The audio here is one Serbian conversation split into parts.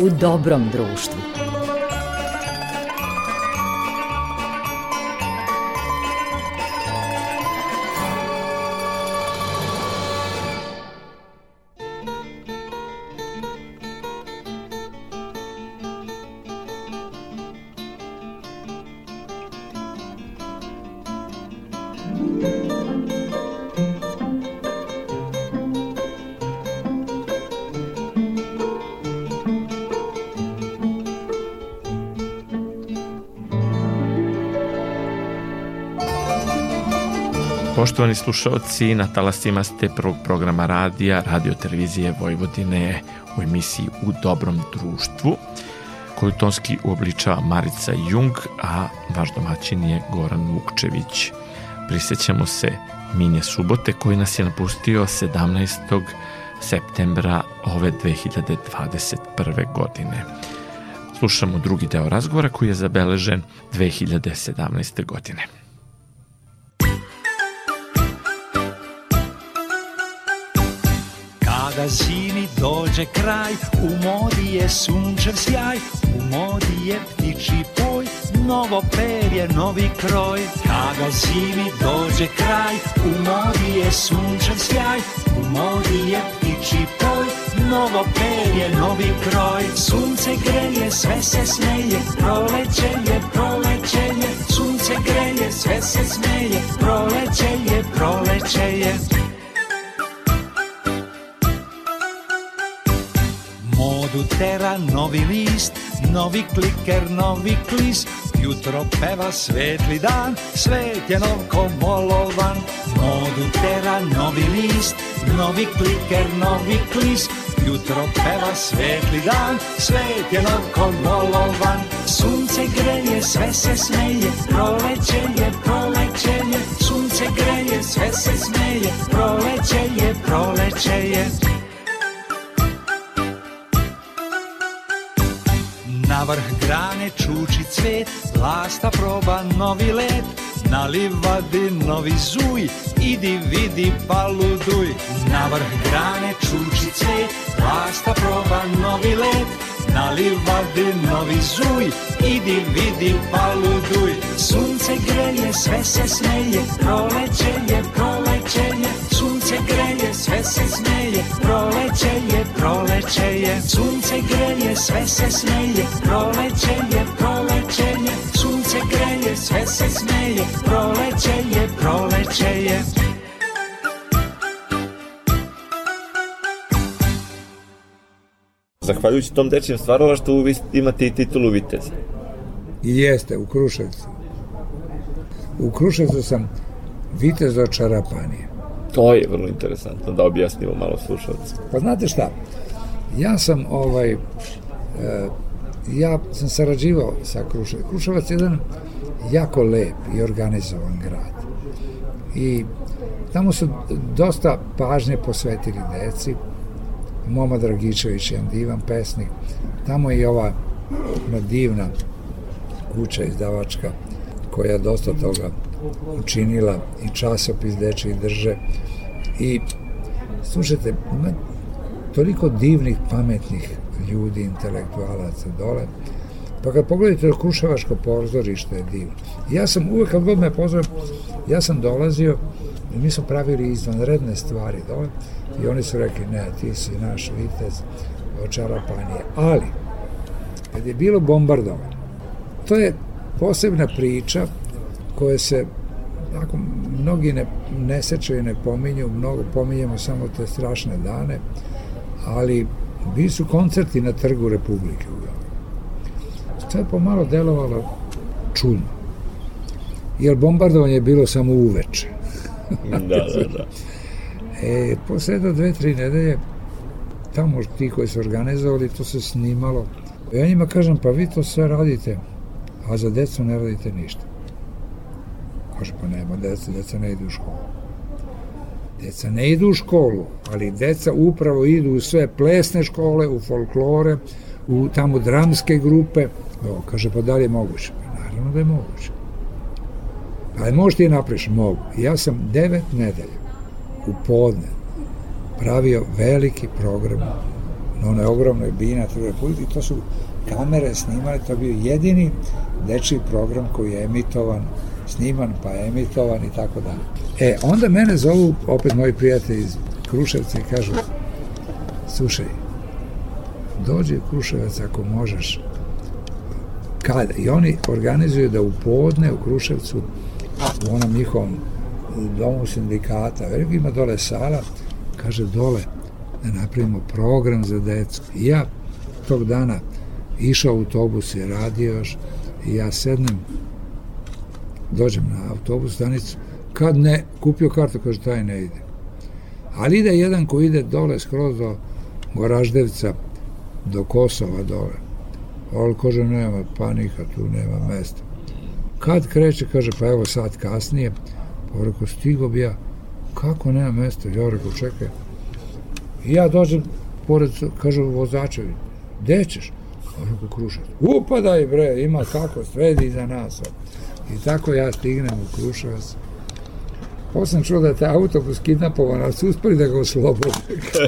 u dobrom društvu. Poštovani slušalci, na talasima ste prvog programa radija, radio televizije Vojvodine u emisiji U dobrom društvu, koju tonski uobličava Marica Jung, a vaš domaćin je Goran Vukčević. Prisećamo se Minje Subote koji nas je napustio 17. septembra ove 2021. godine. Slušamo drugi deo razgovora koji je zabeležen 2017. godine. Kada zimi dođe kraj, u modi je sunčev sjaj, u modi je ptiči poj, novo perje, novi kroj. Kada zimi dođe kraj, u modi je sunčev sjaj, u modi je ptiči poj, novo perje, novi kroj. Sunce greje, sve se smeje, proleće je, proleće je, sunce greje, sve se smeje, proleće je, proleće je. Modu tera novi list, novi kliker, novi klis, jutro peva svetli dan, svet je nov ko molovan. Modu tera novi list, novi kliker, novi klis, jutro peva svetli dan, svet je nov ko molovan. Sunce greje, sve se smeje, proleće je, proleće je, sunce greje, sve se smeje, proleće je, proleće je. Na vrh grane čuči cvet, lasta proba novi let, na livadi novi zuj, idi vidi paluduj. Na vrh grane čuči cvet, lasta proba novi let, na livadi novi zuj, idi vidi paluduj. Sunce greje, sve se smeje, proleće je, proleće sunce greje, sve se smeje, proleće je, proleće je, sunce greje, sve se smeje, proleće je, proleće je, sunce greje, sve se smeje, proleće je, proleće je. Zahvaljujući tom dečijem stvaralaštvu vi imate i titulu viteza. I jeste, u Kruševcu. U Kruševcu sam vitez od Čarapanije. To je vrlo interesantno da objasnimo malo slušalcu. Pa znate šta, ja sam ovaj, e, ja sam sarađivao sa Kruševcem. Kruševac je jedan jako lep i organizovan grad. I tamo su dosta pažnje posvetili deci. Moma Dragičević je jedan divan pesnik. Tamo je i ova divna kuća izdavačka koja dosta toga učinila i časopis dečiji drže. I slušajte ima toliko divnih pametnih ljudi, intelektualaca dole pa kad pogledate Kruševačko pozorište je divno. Ja sam uvek kad god me pozove ja sam dolazio i mi smo pravili izvanredne stvari dole i oni su rekli ne ti si naš vitez od Čarapanije ali kad je bilo bombardovanje to je posebna priča koje se ako mnogi ne, ne sećaju, ne pominju, mnogo pominjemo samo te strašne dane, ali bili su koncerti na trgu Republike u To je pomalo delovalo čudno. Jer bombardovanje je bilo samo uveče. da, da, da. E, posle do dve, tri nedelje, tamo ti koji su organizovali, to se snimalo. Ja njima kažem, pa vi to sve radite, a za decu ne radite ništa. Kaže, pa nema deca, deca ne idu u školu. Deca ne idu u školu, ali deca upravo idu u sve plesne škole, u folklore, u tamo dramske grupe. O, kaže, pa da li je moguće? Pa naravno da je moguće. Pa je možeš ti napriš? Mogu. Ja sam devet nedelja u podne pravio veliki program na onoj ogromnoj bina i to su kamere snimali, to je bio jedini dečiji program koji je emitovan, sniman pa emitovan i tako dalje. E, onda mene zovu opet moji prijatelji iz Kruševca i kažu slušaj, dođi u Kruševac ako možeš kada? I oni organizuju da u podne u Kruševcu u onom njihovom domu sindikata, veliko ima dole sala, kaže dole da napravimo program za decu. I ja tog dana išao autobus i radio još i ja sednem dođem na autobus stanicu kad ne, kupio kartu, kaže taj ne ide. Ali ide jedan koji ide dole skroz do Goraždevca, do Kosova dole. Ali kaže, nema panika, tu nema mesta. Kad kreće, kaže, pa evo sad kasnije, pa rekao, stigo bi ja, kako nema mesta? Ja rekao, čekaj. I ja dođem, pored, kaže, vozačevi, gde ćeš? Rekao. Upadaj bre, ima kako, svedi iza nas. I tako ja stignem u Kruševac. Posle čuo da je taj autobus kidnapovan, ali su uspeli da ga oslobode.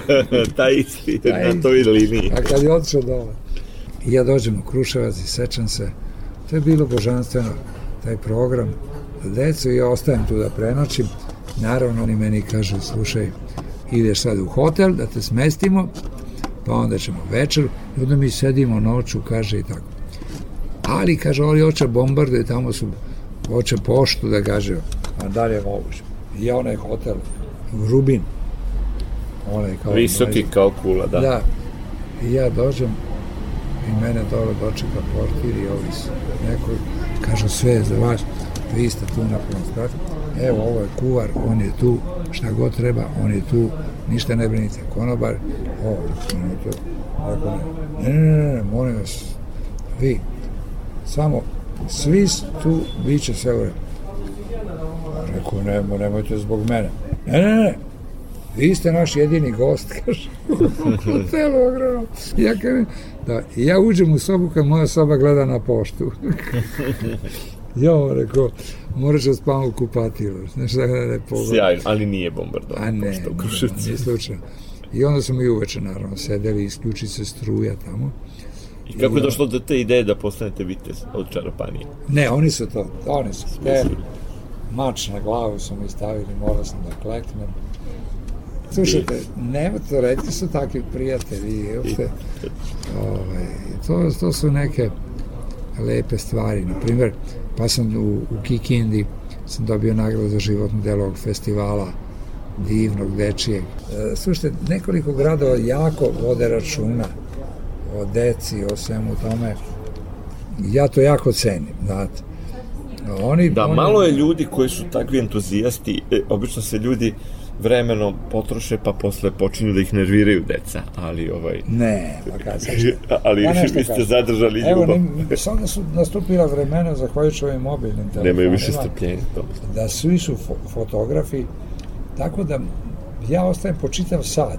taj isti, na toj liniji. A kad je otišao dole. I ja dođem u Kruševac i sećam se, to je bilo božanstveno, taj program za decu i ja ostajem tu da prenoćim. Naravno, oni meni kažu, slušaj, ideš sad u hotel da te smestimo, pa onda ćemo večer, i onda mi sedimo noću, kaže i tako. Ali, kaže, oni oče bombarde, tamo su, oče poštu da kaže, a dalje je moguće. I ja onaj hotel, Rubin, onaj kao... Visoki kao kula, da. Da. I ja dođem, i mene dole dočeka portir i ovi su neko, kažu sve je za vas, vi ste tu na prvom evo ovo je kuvar, on je tu, šta god treba, on je tu, ništa ne brinite, konobar, ovo, on je tu, Ako ne, ne, ne, ne, molim vas, vi, samo, svi tu, bit će sve u redu. Rekao, ne, nemojte zbog mene. Ne, ne, ne, vi ste naš jedini gost, kaže, u hotelu ogromno. Ja kažem, da, ja uđem u sobu kad moja soba gleda na poštu. ja rekao, moraš da spavam u kupatilu. Znaš da ne pogledam. Sjajno, ali nije bombardovan A ne, pošta u Kruševcu. Nije slučajno. I onda smo i uveče, naravno, sedeli, isključi se struja tamo. I kako je došlo do te ideje da postanete vitez od čarapanije? Ne, oni su to, oni su. E, mač na glavu su mi stavili, morao sam da kleknem Slušajte, nema to, redki su takvi prijatelji, uopšte, ovaj, to, to su neke lepe stvari, na primjer, pa sam u, u Kikindi, sam dobio nagradu za životno delo ovog festivala, divnog, dečijeg. E, slušajte, nekoliko gradova jako vode računa o deci, o svemu tome. Ja to jako cenim, znate. Oni, da, oni... malo je ljudi koji su takvi entuzijasti, e, obično se ljudi vremenom potroše pa posle počinju da ih nerviraju deca, ali ovaj... Ne, pa se... ali ja vi ste zadržali ljubav. Evo, ne, sada su nastupila vremena, zahvaljujući ovim mobilnim telefonima. Nemaju više strpljenja. Da svi su fo fotografi, tako da ja ostajem po čitav sat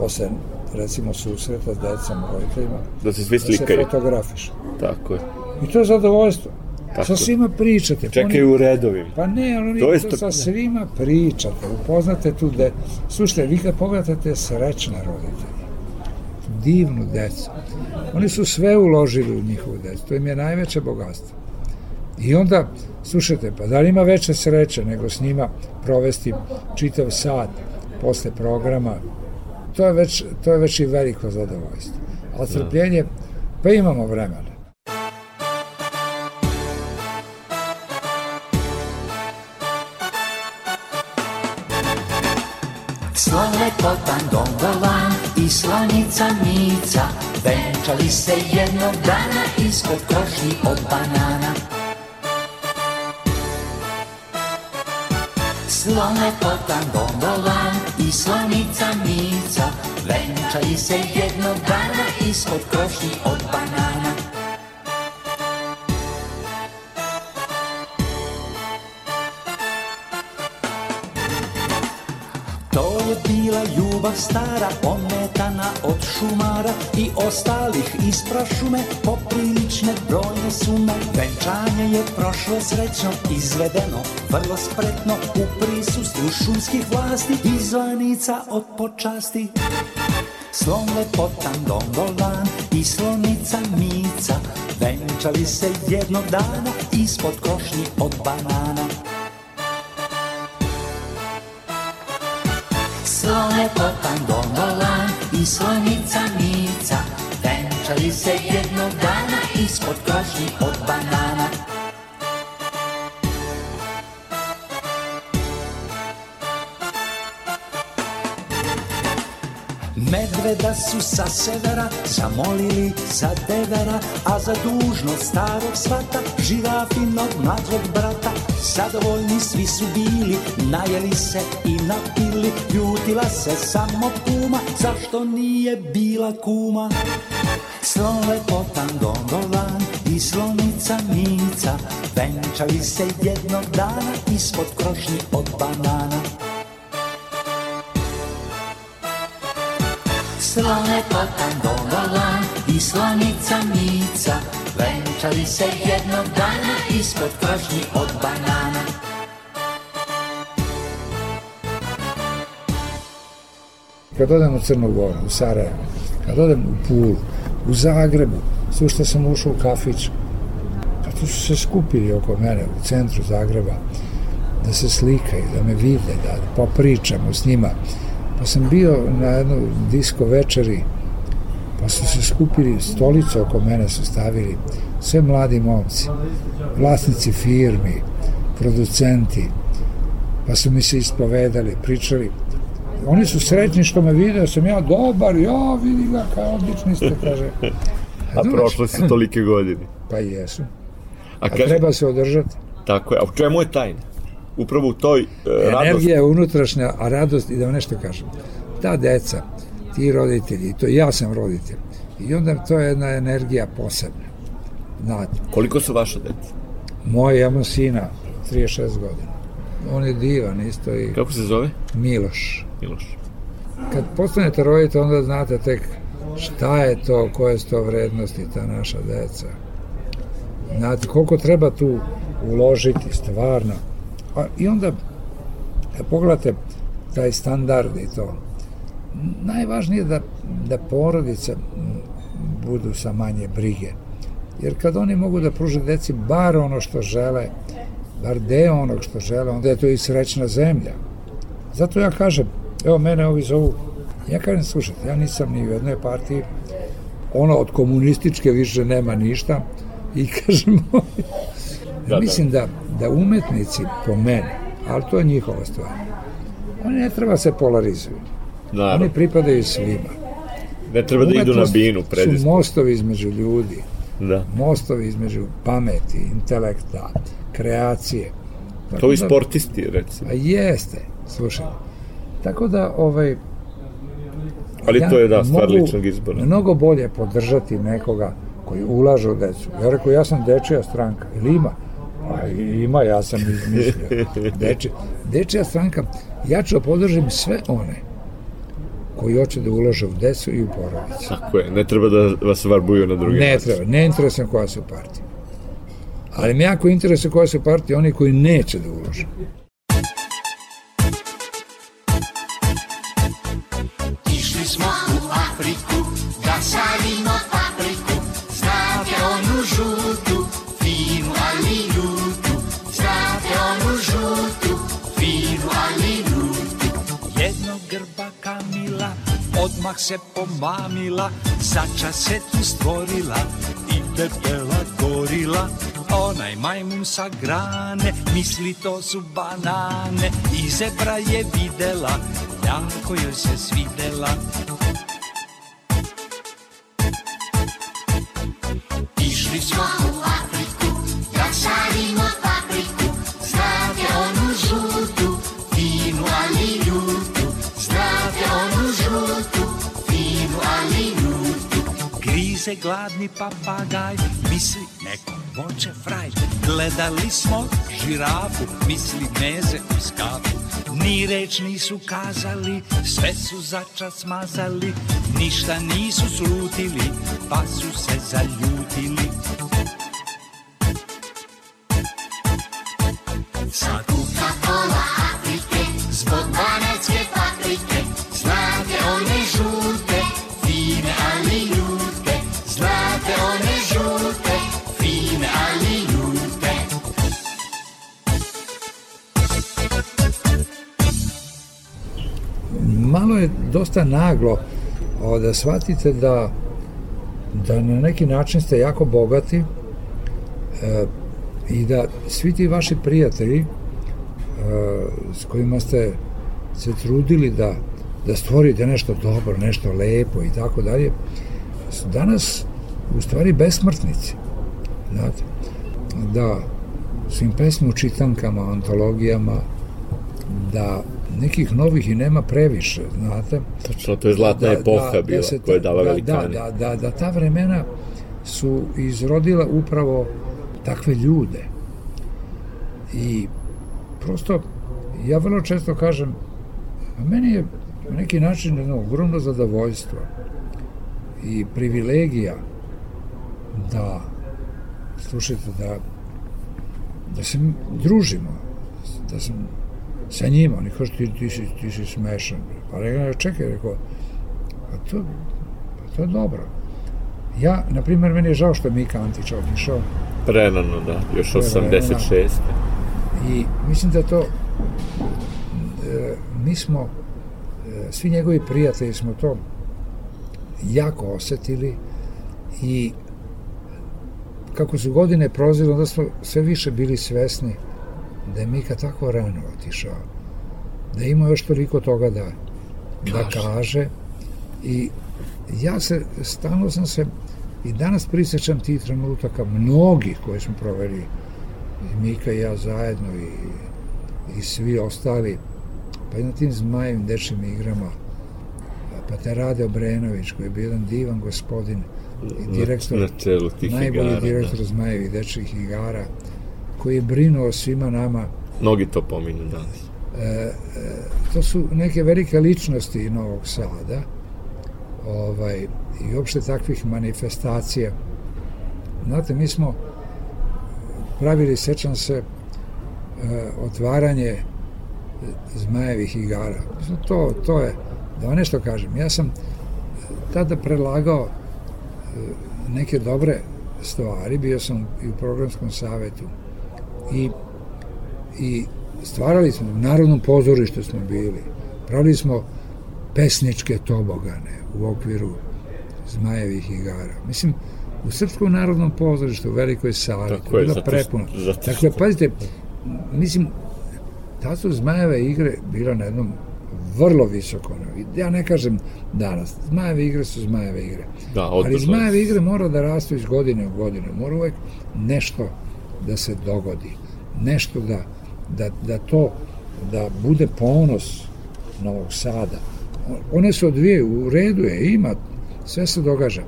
posle recimo susreta s decom, roditeljima, da se svi slikaju. Da se fotografiš. Tako je. I to je zadovoljstvo. Tako. Sa svima pričate. Čekaju u redovima. Pa ne, ali to, to sa svima pričate, upoznate tu de... Slušajte, vi kad pogledate srećne roditelje, divnu decu, oni su sve uložili u njihovu decu, to im je najveće bogatstvo. I onda, slušajte, pa da li ima veće sreće nego s njima provesti čitav sat posle programa, to je već, to je već i veliko zadovoljstvo. A crpljenje, pa imamo vremena. lepotan dongolan i slanica Mica Venčali se jednog dana ispod košni od banana Slolepotan dongolan i slanica Mica. Venčali se jednog dana ispod košni od banana ljubav stara, ometana od šumara i ostalih isprašume, poprilične brojne sume. Venčanje je prošlo srećno, izvedeno, vrlo spretno, u prisustvu šumskih vlasti, izvanica od počasti. Slon lepotan dongolan i slonica Mica Venčali se jednog dana ispod košnji od banana Slon lepotan dongolan i slonica Mica. Venčali se jednog dana ispod košnji od banana Medveda su sa severa zamolili za devera, a za dužnost starog svata žirafinog mlađeg brata. Zadovoljni svi su bili, najeli se i napili, ljutila se samo kuma, zašto nije bila kuma? Slon lepotan gondolan i slonica Mica Venčali se jednog dana ispod krošnji od banana Slon lepotan dongolan i slonica Mica Venčali se jednog dana ispod krošnji od banana Kad odem u Crnu Goru, u Sarajevo, kad odem u Pulu, u Zagrebu, sve što sam ušao u kafić, pa tu su se skupili oko mene u centru Zagreba, da se slikaju, da me vide, da popričamo s njima. Pa sam bio na jednu disko večeri, pa su se skupili, stolice oko mene su stavili, sve mladi momci, vlasnici firmi, producenti, pa su mi se ispovedali, pričali. Oni su srećni što me vide, da sam ja dobar, ja vidi ga, kao odlični ste, kaže. A Znaš, prošle su tolike godine. Pa jesu. A, A kaže, treba se održati. tako je, a u čemu je tajna? Upravo u toj e, radosti. Energija je unutrašnja, a radost, i da vam nešto kažem, ta deca, ti roditelji, to ja sam roditelj, i onda to je jedna energija posebna. Znate, Koliko su vaša deca? moj, ja imam sina, 36 godina. On je divan isto i Kako se zove? Miloš. Miloš. Kad postanete roditelj, onda znate tek šta je to, koje su to vrednosti ta naša deca. Znate, koliko treba tu uložiti stvarno. A, I onda, kad pogledate taj standard i to, najvažnije je da, da porodice budu sa manje brige. Jer kad oni mogu da pruže deci bar ono što žele, bar deo onog što žele, onda je to i srećna zemlja. Zato ja kažem, evo mene ovi zovu, ja kažem, slušajte, ja nisam ni u jednoj partiji, ono od komunističke više nema ništa i kažem, Da, da. mislim da, da umetnici po meni, ali to je njihova stvar, oni ne treba se polarizuju, oni Naravno, pripadaju svima. ne treba da idu na binu su predizbor. mostovi između ljudi, Da. mostovi između pameti, intelekta, kreacije. Tako To i da- sportisti, recimo. A jeste, slušaj. Tako da, ovaj... Ali to je, da, stvar ličnog izbora. Mnogo bolje podržati nekoga koji ulaže u decu. Ja rekao, ja sam dečija stranka. Ili ima? A ima, ja sam izmislio. Deči, dečija stranka, ja ću da podržim sve one koji hoće da ulaže u decu i u porodicu. Tako je, ne treba da vas varbuju na drugi Ne način. treba, ne interesujem koja su partija. Ali me jako interesuje koja su partija oni koji neće da ulože. Odmah se pomamila Zača se tu stvorila i debela gorila. Onaj majmun sa grane misli to su banane. I zebra je videla, jako joj se svidela. Išli smo grize gladni papagaj, misli neko voće fraj. Gledali smo žirafu, misli meze u skafu. Ni reč nisu kazali, sve su začas smazali, ništa nisu slutili, pa su se zaljutili. Dosta naglo o, da shvatite da da na neki način ste jako bogati e, i da svi ti vaši prijatelji e, s kojima ste se trudili da, da stvorite nešto dobro, nešto lepo i tako dalje, su danas u stvari besmrtnici. Znate, da su im pesme u čitankama, antologijama, da nekih novih i nema previše, znate. Tačno, to je zlatna epoha bila se koja je dala da, velikani. Da, da, da, da ta vremena su izrodila upravo takve ljude. I prosto, ja vrlo često kažem, a meni je na neki način jedno ogromno zadovoljstvo i privilegija da slušajte da da se družimo da sam sa njima, oni kažu ti, ti, si, ti si smešan. Pa rekao, čekaj, rekao, pa to, pa to je dobro. Ja, na primjer, meni je žao što je Mika Antić otišao Prerano, da, još Prerano. 86. i mislim da to e, mi smo e, svi njegovi prijatelji smo to jako osetili i kako su godine prozile, onda smo sve više bili svesni da je Mika tako rano otišao, da ima još toliko toga da, da kaže i ja se, stalno sam se i danas prisjećam tih trenutaka mnogih koje smo proveli i Mika i ja zajedno i, i svi ostali pa i na tim zmajevim dečim igrama pa te Rade Obrenović koji je bio jedan divan gospodin i direktor na tih najbolji igara, direktor da. zmajevih dečjih igara koji je brinuo svima nama Mnogi to pominju danas. to su neke velike ličnosti Novog Sada ovaj, i uopšte takvih manifestacija. Znate, mi smo pravili, sećam se, e, otvaranje e, zmajevih igara. To, to je, da vam nešto kažem, ja sam tada predlagao e, neke dobre stvari, bio sam i u programskom savetu i i stvarali smo, u Narodnom pozorištu smo bili, pravili smo pesničke tobogane u okviru Zmajevih igara. Mislim, u Srpskom narodnom pozorištu u Velikoj sali, Tako to je bilo prepuno. zato Dakle, pazite, mislim, ta su Zmajeve igre bila na jednom vrlo visoko. Ja ne kažem danas, Zmajeve igre su Zmajeve igre. Da, Ali Zmajeve igre mora da rastu iz godine u godinu. Mora uvek nešto da se dogodi. Nešto da, da, da to, da bude ponos Novog Sada. One se odvije, u redu je, ima, sve se događa.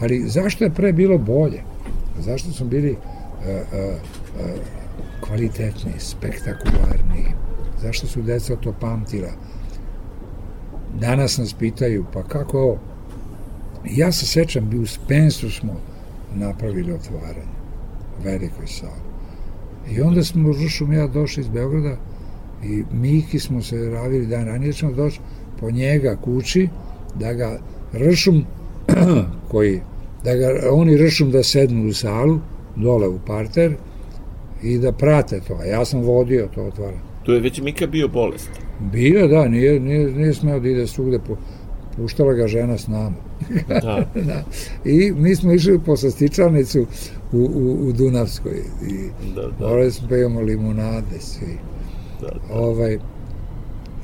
Ali zašto je pre bilo bolje? Zašto smo bili uh, uh, uh, kvalitetni, spektakularni? Zašto su deca to pamtila? Danas nas pitaju, pa kako ovo? Ja se sećam, bi u Spensu smo napravili otvaranje, velikoj sali. I onda smo Rušom i ja došli iz Beograda i Miki smo se ravili dan ranije, ćemo doći po njega kući, da ga Ršum, koji, da ga oni Ršum da sednu u salu, dole u parter, i da prate to. A ja sam vodio to otvaranje. Tu je već Mika bio bolest. Bio, da, nije, nije, nije smeo da ide svugde, pu, puštala ga žena s nama. Da. da. I mi smo išli po sastičarnicu u, u, u Dunavskoj i Da, da. morali smo da imamo limunade svi. Da, da. Ovaj,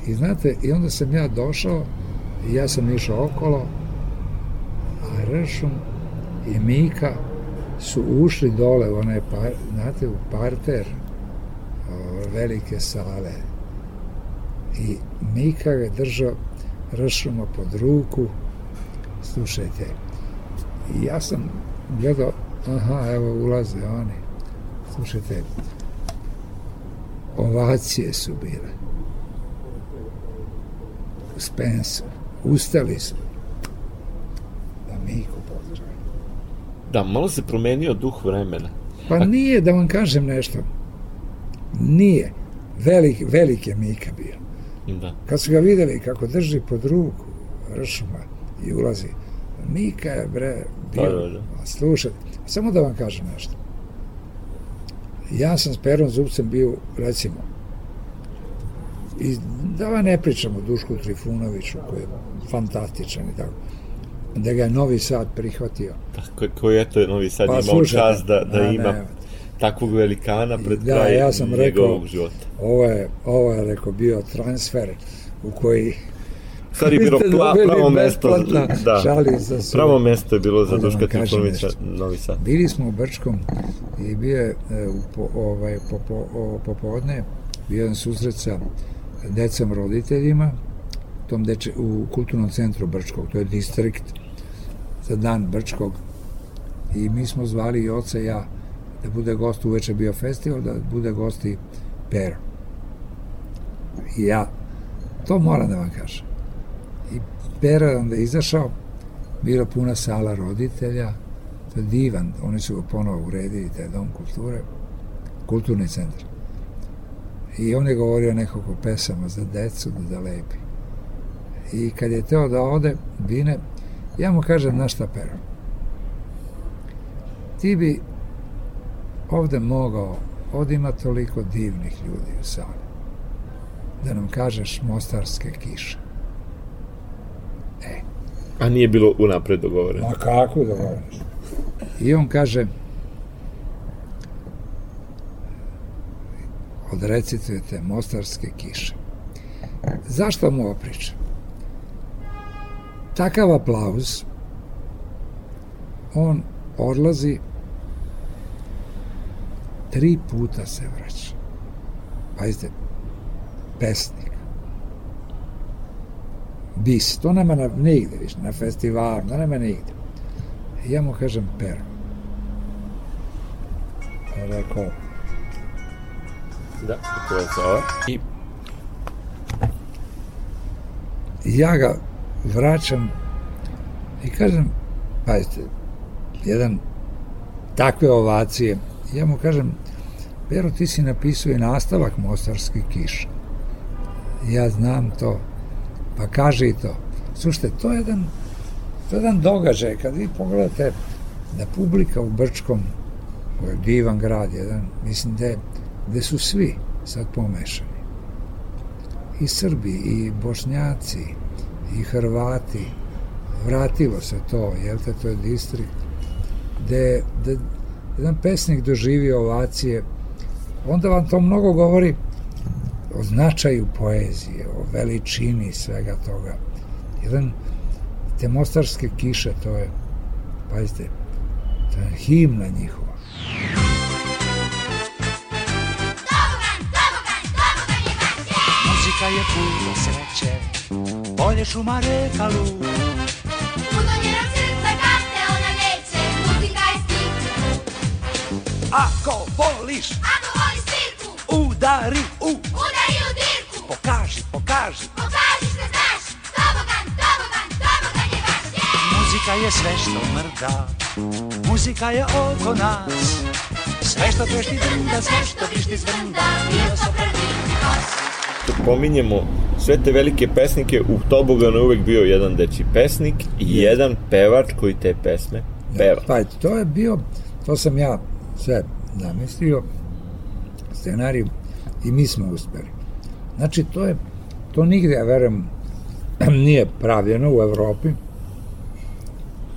I znate, i onda sam ja došao i ja sam išao okolo, a Ršum i Mika su ušli dole u onaj, par, znate, u parter o, velike sale. I Mika ga držao Ršuma pod ruku, slušajte, I ja sam gledao, aha, evo ulaze oni. Slušajte, ovacije su bile. U Spensu. Ustali su. Da Miku pozdravi. Da, malo se promenio duh vremena. Pa nije, da vam kažem nešto. Nije. Velik, velik je Mika bio. Da. Kad su ga videli kako drži pod ruku Ršuma i ulazi, Mika je bre bio, Da, da, da. A slušaj, samo da vam kažem nešto. Ja sam s Perom Zubcem bio, recimo, i da vam ne pričam o Dušku Trifunoviću, koji je fantastičan i tako, da ga je Novi Sad prihvatio. Tako, koji je to Novi Sad Pa, imao slušajte, čast da, da a, ima ne, takvog velikana pred Da, kraj ja sam rekao- njegovog života. Ovo je, ovo je, rekao, bio transfer u koji Stvari bilo pla, pravo mesto, da, šali za pravo mesto je bilo za Da vam Duška Trifunovića. Novi Sad. Bili smo u Brčkom i bio je e, po, ovaj, popo, o, popodne bio jedan susret sa decom roditeljima tom deče, u kulturnom centru Brčkog, to je distrikt za dan Brčkog i mi smo zvali i oca i ja da bude gost, uveče bio festival, da bude gost i Pero. I ja, to moram da vam kažem. Pero je onda izašao, bila puna sala roditelja, to je divan, oni su ga ponovo uredili, taj dom kulture, kulturni centar. I on je govorio nekoliko pesama za decu da, da lepi. I kad je teo da ode, Bine, ja mu kažem, znaš šta, Pero, ti bi ovde mogao, ovde ima toliko divnih ljudi u sali, da nam kažeš mostarske kiše. A nije bilo unapred dogovoreno. Ma kako da govoriš? I on kaže odrecitujete mostarske kiše. Zašto mu ovo pričam? Takav aplauz on odlazi tri puta se vraća. Pazite, pesnik. Bis, to nema na, nigde više, na festivalu, to nema nigde. I ja mu kažem, pero. Pa rekao, Da, tako je. I I ja ga vraćam i kažem, pazite, jedan takve ovacije, ja mu kažem, Pero, ti si napisao i nastavak Mostarski kiša. Ja znam to, pa kaže i to. Slušajte, to je jedan, to je jedan događaj, kad vi pogledate da publika u Brčkom, koji je divan grad, jedan, mislim da gde su svi sad pomešani. I Srbi, i Bošnjaci, i Hrvati, vratilo se to, jel te, to je distrikt, gde, gde jedan pesnik doživio ovacije, onda vam to mnogo govori o značaju poezije, o veličini svega toga. Jedan, te mostarske kiše, to je, pazite, to je himna njihova. Muzika je puno sreće, bolje šuma reka luk. Puno njenog srca kad te ona neće, muzika je stik. Ako voliš, Ako voliš svirku, udari u, udari Muzika je sve što mrda, muzika je oko nas. Sve što trešti drnda, sve što vrišti zvrnda, bio sa prvi pas. pominjemo sve te velike pesnike, u Toboganu je uvek bio jedan deči pesnik i jedan pevač koji te pesme peva. Pa to je bio, to sam ja sve namislio, scenarij i mi smo uspeli. Znači, to je, to nigde, ja verujem, nije pravljeno u Evropi.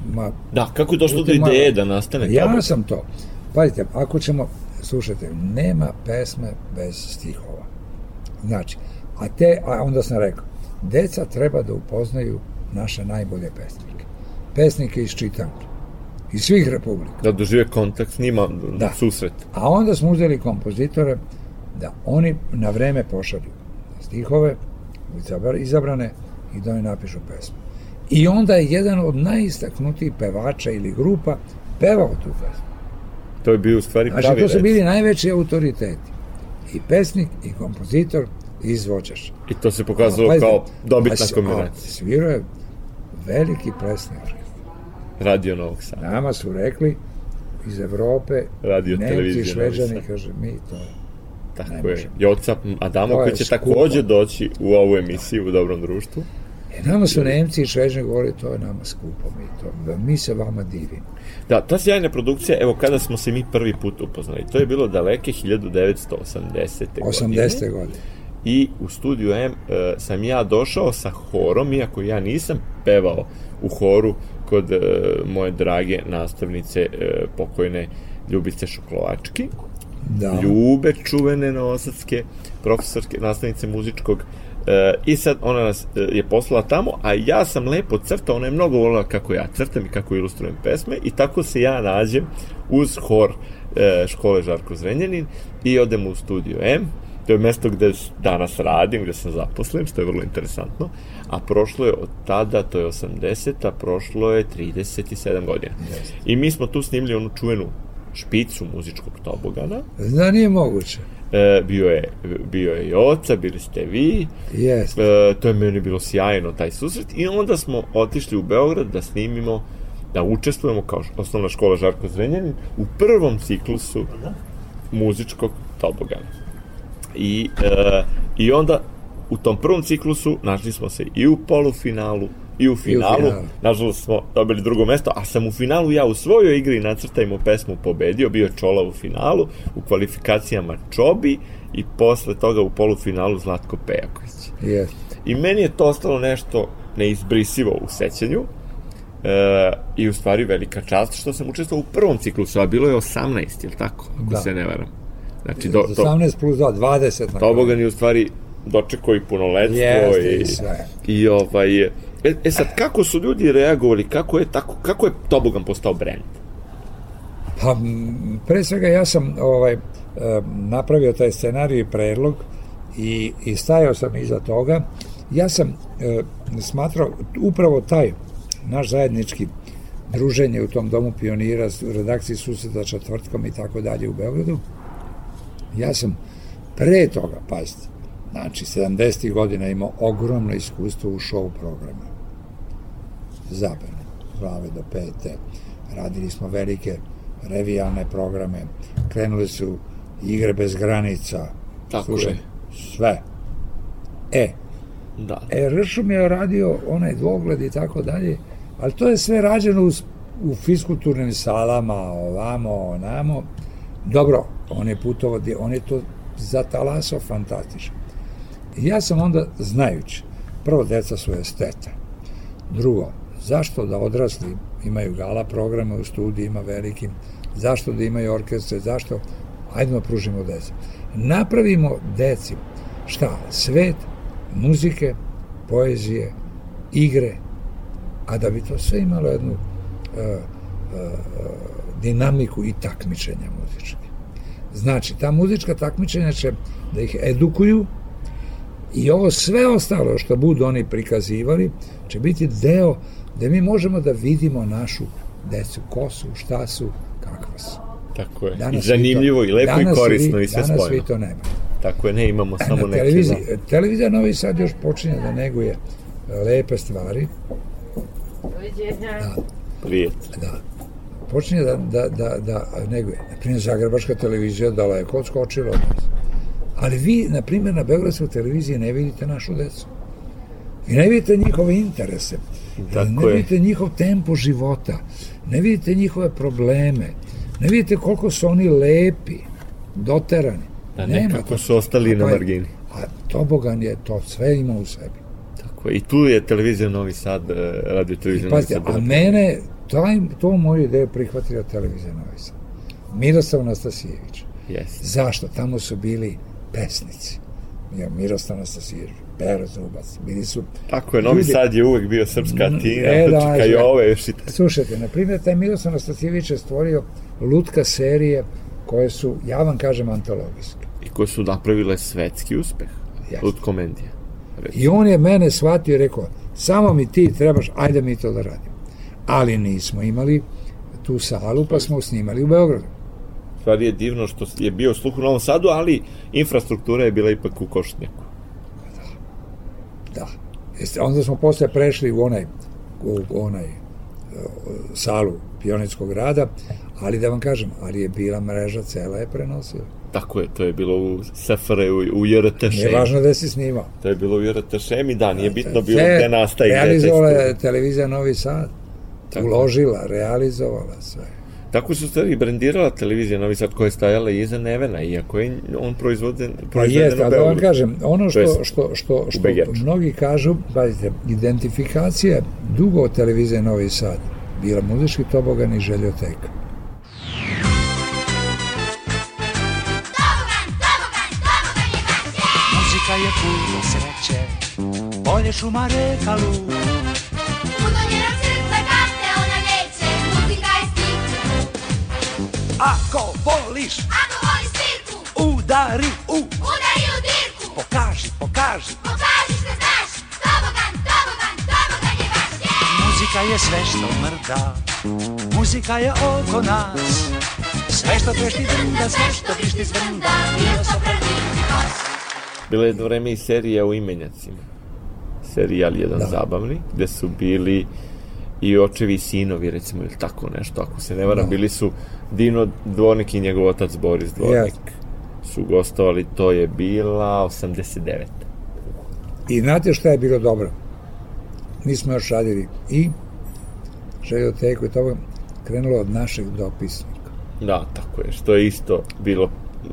Ma, Da, kako je došlo do ideje da nastane ja Tobog? sam to. Pazite, ako ćemo, slušajte, nema pesme bez stihova. Znači, a te, a onda sam rekao, deca treba da upoznaju naše najbolje pesnike. Pesnike iz čitanke. Iz svih republika. Da dožive kontakt s njima, Da. susret. A onda smo uzeli kompozitore da oni na vreme pošalju stihove izabra- izabrane i da oni napišu pesmu. I onda je jedan od najistaknutijih pevača ili grupa pevao tu pesmu. To je bio u stvari Znači, pravi to su bili najveći autoriteti. I pesnik, i kompozitor, i izvođač. I to se pokazalo Pazite, kao dobitna a a kombinacija. Svirao je veliki plesni orkestar. Radio Novog Sada. Nama su rekli iz Evrope, Radio Nemci, Šveđani, kaže, mi to Tako ne je. Joca Adamo koji će skupo. takođe doći u ovu emisiju u Dobrom društvu. E, nama su Nemci i Šveđani govorili, to je nama skupo, mi, to, mi se vama divimo. Da, ta sjajna produkcija, evo kada smo se mi prvi put upoznali, to je bilo daleke 1980. 80. godine. I u studiju M e, sam ja došao sa horom, iako ja nisam pevao u horu kod e, moje drage nastavnice e, pokojne Ljubice Šoklovački. Da. Ljube čuvene novosadske profesorske nastavnice muzičkog e, i sad ona nas e, je poslala tamo, a ja sam lepo crtao, ona je mnogo volila kako ja crtam i kako ilustrujem pesme i tako se ja nađem uz hor e, škole Žarko Zrenjanin i odem u studio M, to je mesto gde danas radim, gde sam zaposlen, što je vrlo interesantno, a prošlo je od tada, to je 80-a, prošlo je 37 godina. I mi smo tu snimili onu čuvenu špicu muzičkog tobogana, Da nije moguće. E, bio je, bio je Joca, bili ste vi, Jeste. e, to je meni bilo sjajno, taj susret, i onda smo otišli u Beograd da snimimo, da učestvujemo kao osnovna škola Žarko Zrenjanin u prvom ciklusu muzičkog tobogana. I, e, I onda u tom prvom ciklusu našli smo se i u polufinalu i u finalu. finalu. Nažalost smo dobili drugo mesto, a sam u finalu ja u svojoj igri nacrtajmo pesmu pobedio, bio Čola u finalu, u kvalifikacijama Čobi i posle toga u polufinalu Zlatko Pejaković. Jeste. I meni je to ostalo nešto neizbrisivo u sećanju e, i u stvari velika čast što sam učestvovao u prvom ciklusu, a bilo je 18, je li tako? Ako Da. se ne varam. Znači, do, to, 18 plus 2, 20 na Tobogan je u stvari dočekao i punoletstvo Jeste, i, i sve. i ovaj, e, e sad, kako su ljudi reagovali, kako je, tako, kako je Tobogan postao brend? Pa, pre svega ja sam ovaj, e, napravio taj scenarij i predlog i, i stajao sam iza toga. Ja sam e, smatrao upravo taj naš zajednički druženje u tom domu pionira, u redakciji susreta četvrtkom i tako dalje u Beogradu. Ja sam pre toga, pazite, znači 70. godina imao ogromno iskustvo u show programu. Zabrane, glave do pete, radili smo velike revijalne programe, krenuli su igre bez granica, Tako slušaj, je. sve. E, Da. E, Ršum je radio onaj dvogled i tako dalje, ali to je sve rađeno u, u fiskulturnim salama, ovamo, onamo. Dobro, on je putovo, on je to zatalasao fantastično. I ja sam onda, znajući, prvo, deca su estete. Drugo, zašto da odrasli imaju gala programe u studijima velikim, zašto da imaju orkestre, zašto, ajdemo pružimo deci. Napravimo deci, šta, svet, muzike, poezije, igre, a da bi to sve imalo jednu uh, uh, dinamiku i takmičenja muzičke. Znači, ta muzička takmičenja će da ih edukuju i ovo sve ostalo što budu oni prikazivali će biti deo gde mi možemo da vidimo našu decu, ko su, šta su, kakva su. Tako je. I Danas zanimljivo vi to- i lepo i danas korisno vi, i sve Danas spojeno. vi to nema. Tako je, ne imamo samo Na neke... televiziji, televizija Novi Sad još počinje da neguje e, lepe stvari, Prijet. da, počinje da, da, da, da neguje. Na primjer, Zagrebačka televizija daleko odskočila od nas. Ali vi, na primjer, na Beogradskoj televiziji ne vidite našu decu. Vi ne vidite njihove interese. Tako ne je. vidite njihov tempo života. Ne vidite njihove probleme. Ne vidite koliko su oni lepi, doterani. Da Nema nekako to. su ostali na Pa margini. A Tobogan je to sve ima u sebi. Tako je. I tu je televizija Novi Sad, e, radio televizija Novi Sad. a mene, taj, to moju ideju prihvatila televizija Novi Sad. Miroslav Nastasijević. Jeste. Zašto? Tamo su bili pesnici. Ja, Miroslav Nastasijević, Pero Zubac, bili su... Tako je, Novi Ljudi- Sad je uvek bio srpska Mm, tina, e, da, čekaj da. ove još i te. Slušajte, na primjer, taj Miroslav Nastasijević je stvorio lutka serije koje su, ja vam kažem, antologijske. I koje su napravile svetski uspeh. Jeste. Od komendije. I on je mene shvatio i rekao, Samo mi ti trebaš, ajde mi to da radimo. Ali nismo imali tu salu, pa smo snimali u Beogradu. Stvari je divno što je bio sluh u Novom Sadu, ali infrastruktura je bila ipak u Košutnjaku. Da. Jeste, onda smo posle prešli u onaj, u onaj e, salu pionetskog rada, ali da vam kažem, ali je bila mreža, cela je prenosila. Tako je, to je bilo u SFRJ, u, u JRT Nije važno da si snimao. To je bilo u JRT šemi, da, nije bitno bilo Sve gde nastaje. Realizovala je televizija Novi Sad. Tako. Uložila, realizovala sve. Tako su stvari brendirala televizija Novi Sad koja je stajala iza Nevena, iako je on proizvoden, Pa proizveden jeste, u ali da vam Beogradu. kažem, ono To što, jest što, što, što Begeču. mnogi kažu, pazite, identifikacija dugo od televizije Novi Sad bila muzički tobogan i željoteka. Tobogan, tobogan, tobogan je veće. Muzika je puno sreće, bolje šuma reka lud. Ako voliš, Ako voliš svirku, udari u, udari u dirku. pokaži, pokaži. Pokaži što znaš, tobogan, tobogan, tobogan je veće. Muzika je sve što mrda, muzika je oko nas. Sve što trešti drnda, sve što vrišti zvrnda, Bio to prvi skos. Bila je jedno vreme i serija u imenjacima. Serijal jedan Da. zabavni, gde su bili i očevi i sinovi, recimo, ili tako nešto, ako se ne varam, Da. bili su Dino Dvornik i njegov otac Boris Dvornik. Su gostovali, to je bila 89. I znate šta je bilo dobro? Mi smo još radili i željoteku i toga krenulo od našeg dopisnika. Da, tako je, što je isto bilo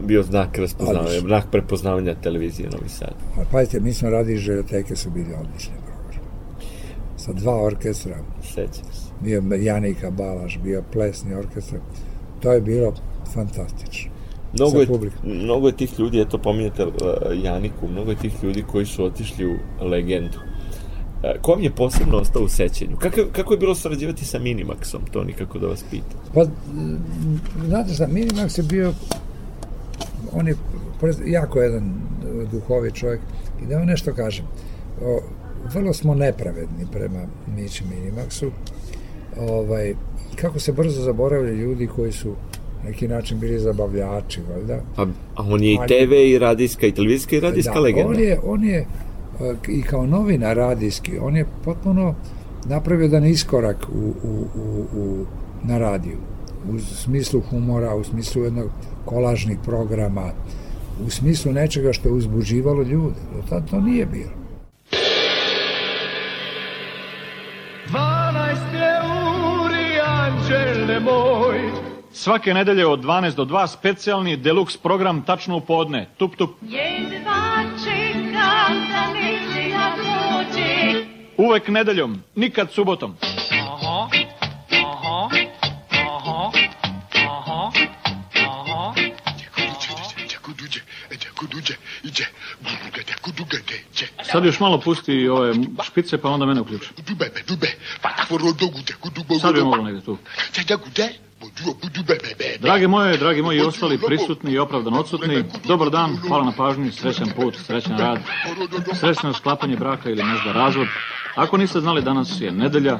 bio znak raspoznavanja, znak prepoznavanja televizije Novi Sad. Ali pazite, mi smo radili željoteke, su bili programi. Sa dva orkestra, Sećam se. bio Janika Balaš, bio plesni orkestar. To je bilo fantastično. Mnogo je, mnogo je tih ljudi, eto pominjate uh, Janiku, mnogo je tih ljudi koji su otišli u legendu. Uh, ko vam je posebno ostao u sećanju? Kako, kako je bilo sarađivati sa Minimaxom? To nikako da vas pitam. Pa, znate šta, Minimax je bio, on je jako jedan e, duhovi čovjek i da vam nešto kažem, o, vrlo smo nepravedni prema Mići Minimaxu, ovaj, kako se brzo zaboravljaju ljudi koji su na neki način bili zabavljači, valjda. A, a on je i TV i radijska i televizijska i radijska legenda. On je, on je e, i kao novina radijski, on je potpuno napravio jedan iskorak u, u, u, u, na radiju. U smislu humora, u smislu jednog kolažnih programa, u smislu nečega što je uzbuđivalo ljude. Do tad to nije bilo. Moj. Svake nedelje od 12 do 2 specijalni deluxe program tačno u podne. Tup, tup. Jedva čekam da neće ja dođe. Uvek nedeljom, nikad subotom. Sad još malo pusti ove špice pa onda mene uključi. Sad bi moglo negdje tu. Drage moje, dragi moji ostali prisutni i opravdano odsutni, dobar dan, hvala na pažnji, srećan put, srećan rad, srećno sklapanje braka ili možda razvod. Ako niste znali, danas je nedelja,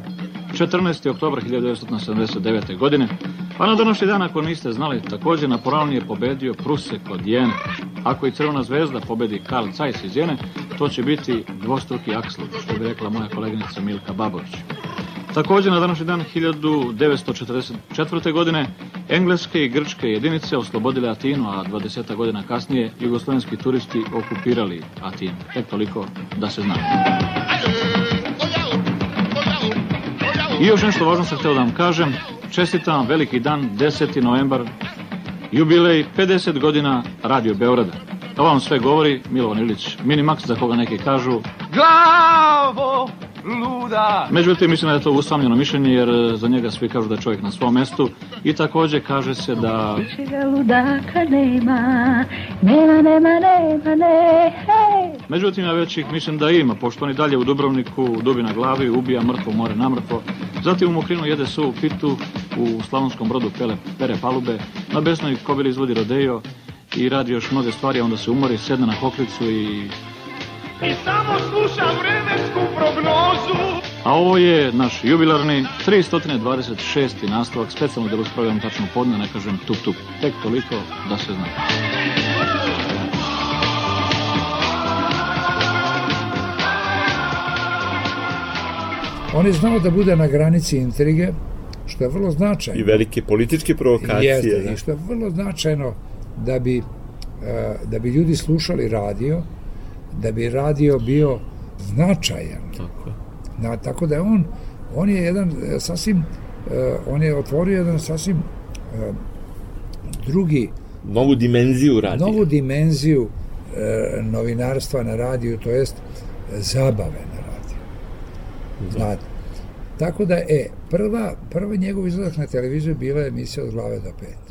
14. oktober 1979. godine, pa na današnji dan, ako niste znali, također na Poravni je pobedio Pruse kod Jene. Ako i Crvena zvezda pobedi Karl Zeiss iz Jene, to će biti dvostruki aksel, što bi rekla moja koleginica Milka Babović. Također na današnji dan 1944. godine engleske i grčke jedinice oslobodile Atinu, a 20 godina kasnije jugoslovenski turisti okupirali Atinu. Tek toliko da se zna. I još nešto važno sam htio da vam kažem. Čestitam vam veliki dan, 10. novembar, jubilej 50 godina Radio Beograda. To vam sve govori Milovan Ilić Minimax, za koga neki kažu Glavo, luda. Međutim, mislim da je to usamljeno mišljenje, jer e, za njega svi kažu da je čovjek na svom mestu i također kaže se da ludaka nema, nema, nema, nema, ne, hej. Međutim, ja već ih mislim da ima, pošto on i dalje u Dubrovniku dubi na glavi, ubija mrtvo more namrtvo. Zatim u Mokrinu jede suvu pitu, u Slavonskom brodu pele, pere palube, na Besnoj kobili izvodi rodejo i radi još mnoge stvari, onda se umori, sedne na hoklicu i I samo slušam vremensku prognozu. A ovo je naš jubilarni 326. nastavak specijalnog delu s programom Tačno podne, ne kažem tup tup, tek toliko da se zna. On je znao da bude na granici intrige, što je vrlo značajno. I velike političke provokacije. Jeste, da. i što je vrlo značajno da bi, e, da bi ljudi slušali radio, da bi radio bio značajan. Tako je. Da, tako da je on, on je jedan e, sasvim, e, on je otvorio jedan sasvim e, drugi, Novu dimenziju radija. novu dimenziju e, novinarstva na radiju, to jest zabave na radiju. Znate. Tako da, e, prva, prva njegov izlazak na televiziju bila je emisija od glave do pet.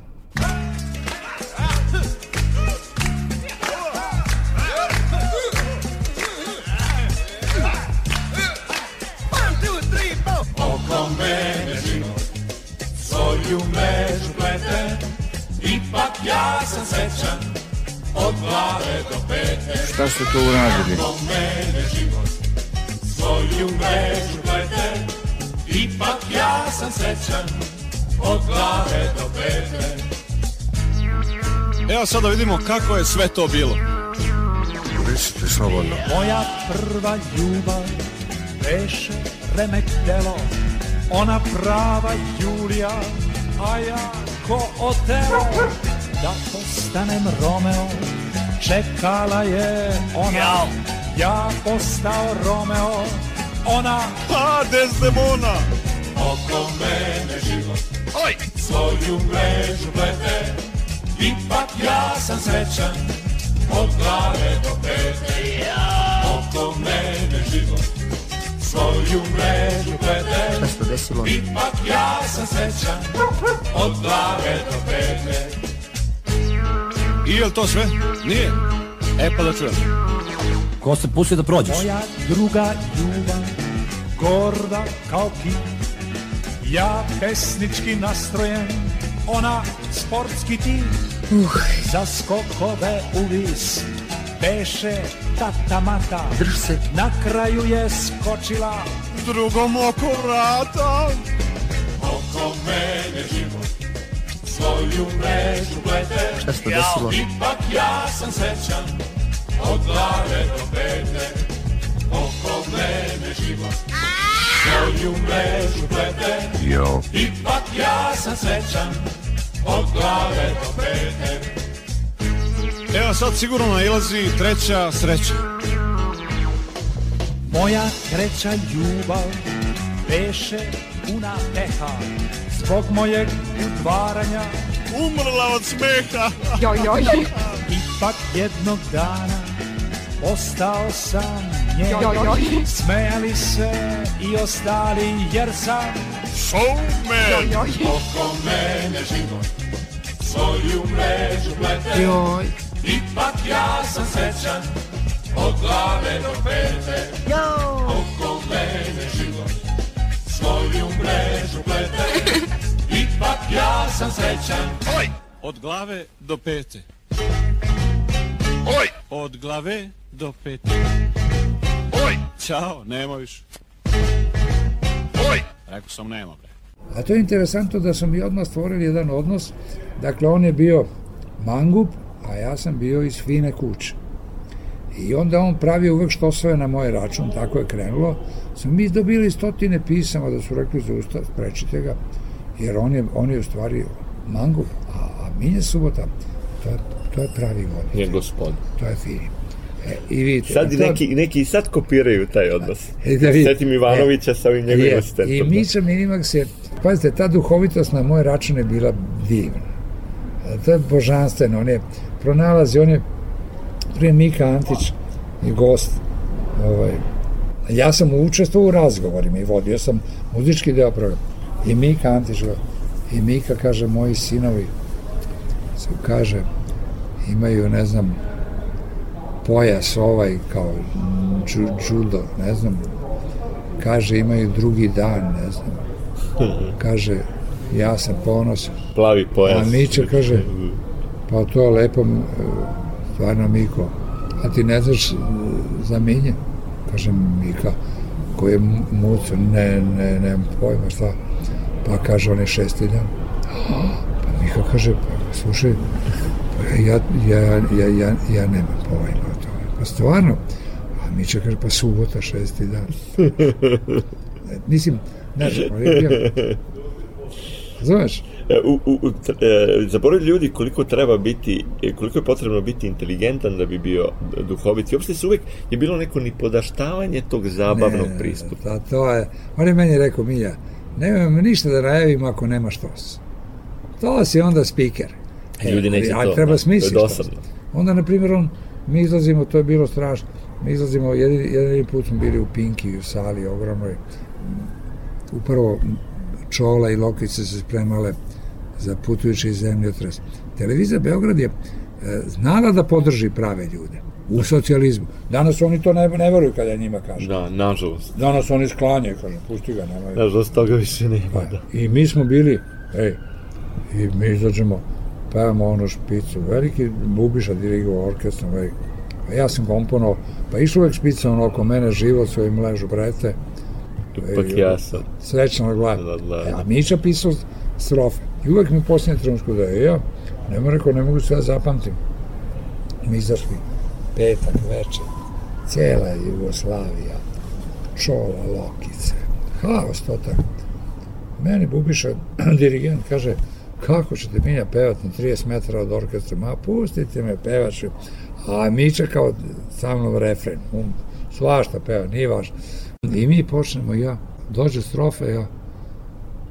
Glave do pete Šta ste to uradili? Mene život svoju mrežu plete Ipak ja sam srećan od glave do pete Evo sada vidimo kako je sve to bilo. Recite slobodno. Moja prva ljubav beše remek delo Ona prava Julija, a ja ko Otelo Da postanem Romeo, čekala je ona. Ja. Postao Romeo, ona. A, Desdemona! Oko mene život Oj! Svoju mrežu plete Ipak ja sam srećan. Od glave do pete. Oko mene život Svoju mrežu plete? Ipak ja sam srećan. Od glave do pete I je li to sve? Nije. E pa da čujem. Ko se pustio da prođeš? Moja druga ljubav Gorda kao kip Ja pesnički nastrojen Ona sportski tip uh. Za skokove uvis Beše tata mata Drž se. Na kraju je skočila Drugom oko vrata. Oko mene život Svoju mrežu plete Šta se to desilo? Ipak ja sam srećan Od glave do pete Oko mene život Svoju mrežu plete Jo. Ipak ja sam srećan Od glave do pete Evo sad sigurno nailazi treća sreća. Moja treća ljubav Beše puna peha Zbog mojeg udvaranja Umrla od smeha. Joj, joj. Ipak jednog dana Ostao sam njen Joj, joj. Smejali se i ostali jer sam Showman. Joj. Oko mene život Svoju mrežu plete Joj. Ipak ja sam srećan Od glave do pete Oko mene život Svoju mrežu plete ja sam srećan Oj! Od glave do pete. Oj! Od glave do pete. Oj! Ćao, nema više. Oj! Rekao sam nema, bre. A to je interesantno da smo mi odmah stvorili jedan odnos. Dakle, on je bio mangup, a ja sam bio iz fine kuće. I onda on pravi uvek štosove na moj račun, tako je krenulo. Smo mi dobili stotine pisama da su rekli za ustav, sprečite ga, jer on je, on je u stvari mangup, a, a Minje Subota, to je, to je pravi Je voditelj, gospod. to je fini. E, I vidite, Sad i to- neki, neki i sad kopiraju taj odnos. E, da vidite. Setim Ivanovića sa ovim njegovim Je, asistentom. I Mića Minimax je, pazite, ta duhovitost na moj račun je bila divna. E, To je božanstveno, on je pronalazi, on je prije Mika Antić i gost. Ovaj, ja sam učestvovao u razgovorima i vodio sam muzički deo programa. I Mika Antić go, i Mika kaže, moji sinovi su, kaže, imaju, ne znam, pojas ovaj kao džu, judo, ne znam, kaže imaju drugi dan, ne znam. Kaže, ja sam ponosan. Plavi pojas. A Mića kaže, pa to je lepo, stvarno Miko, a ti ne znaš e, za Minje? Kažem, Mika, koji je mu- mucu, ne, ne, nemam pojma šta. Pa kaže, on je šestiljan. Pa Mika kaže, pa slušaj, pa ja, ja, ja, ja, ja nemam pojma o tome. Pa stvarno, a Mića kaže, pa subota, šesti dan. Mislim, ne znam, bio, znaš, E, U, u, u, e, zaboravili ljudi koliko treba biti, e, koliko je potrebno biti inteligentan da bi bio duhovit. I uopšte se uvek je bilo neko nipodaštavanje tog zabavnog Ne, pristupa. Da, to je, on je meni rekao, Milja, nemam ništa da najavim ako nema štos. To si onda speaker. Ljudi neće ali to, treba da, smisliti to je dosadno. Onda, na primjer, on, mi izlazimo, to je bilo strašno, mi izlazimo, jedini, jedini put smo bili u Pinki, u sali ogromnoj, upravo čola i lokice se spremale za putujući zemljotres. Televizija Beograd je e, znala da podrži prave ljude u socijalizmu. Danas oni to ne, ne veruju kada ja njima kažem. Da, nažalost. Danas oni sklanjaju, kažem, pusti ga, nemoj. Nažalost, toga više nema. Pa, Da. I mi smo bili, ej, i mi izađemo, pevamo onu špicu, veliki Bubiša dirigovao orkestrom, veliki. A ja sam komponovao, pa išlo uvek špica ono oko mene, život svojim mležu brete, Ipak ja sam. srećna na glavi. Da, da. E, A Mića pisao strofe. I uvek mi posljednje trenutku da je ja, nema rekao, ne mogu sve da zapamtim. Mi izašli petak večer, cijela Jugoslavija, čola, lokice, haos total. Meni Bubiša, dirigent, kaže, kako ćete Minja pevat na 30 metara od orkestra? Ma pustite me, pevač. A Mića kao sa mnom refren, um, svašta peva, nije važno. I mi počnemo, ja, dođe strofa, ja,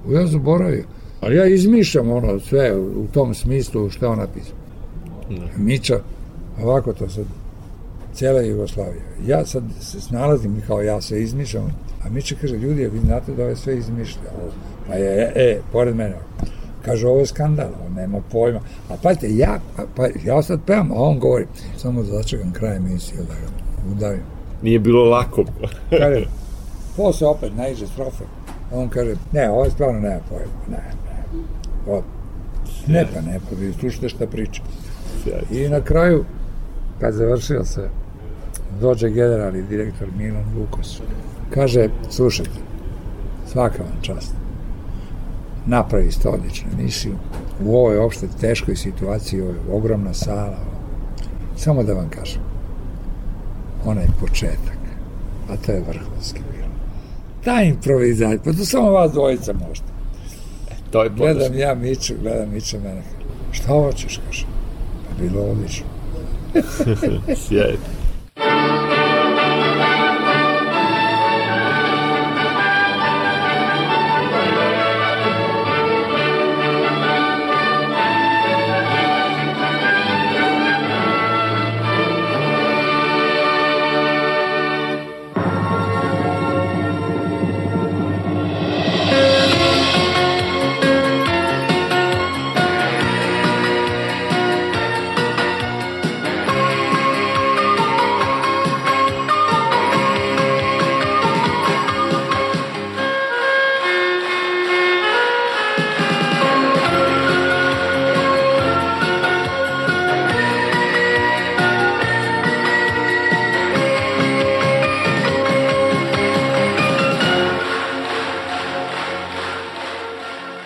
ja zaboravio. Ali ja izmišljam ono sve u, tom smislu što je on napisao. Mića, ovako to sad, cijela Jugoslavija. Ja sad se snalazim kao ja se izmišljam, a Mića kaže, ljudi, vi znate da ovo sve izmišlja. Ovo, Pa je, e, e, pored mene. Kaže, ovo je skandal, on nema pojma. A pazite, ja, pa, ja sad pevam, a on govori, samo da začekam kraj emisije da ga udavim. Nije bilo lako. Kaže, posle opet naiđe strofa. On kaže, ne, ovo je stvarno nema pojma, ne, ne. O, ne pa ne, pa vi slušajte šta priča. I na kraju, kad završio se, dođe general i direktor Milan Lukos. Kaže, slušajte, svaka vam čast. Napravi ste odličnu emisiju. U ovoj opšte teškoj situaciji, ovo je ogromna sala. Samo da vam kažem, onaj početak, a to je vrhunski bilo. Ta improvizacija, pa to samo vas dvojica možete. To je Gledam ja Miću, gledam Miću mene. Šta hoćeš, kaže. Pa bilo odlično. Sjajno.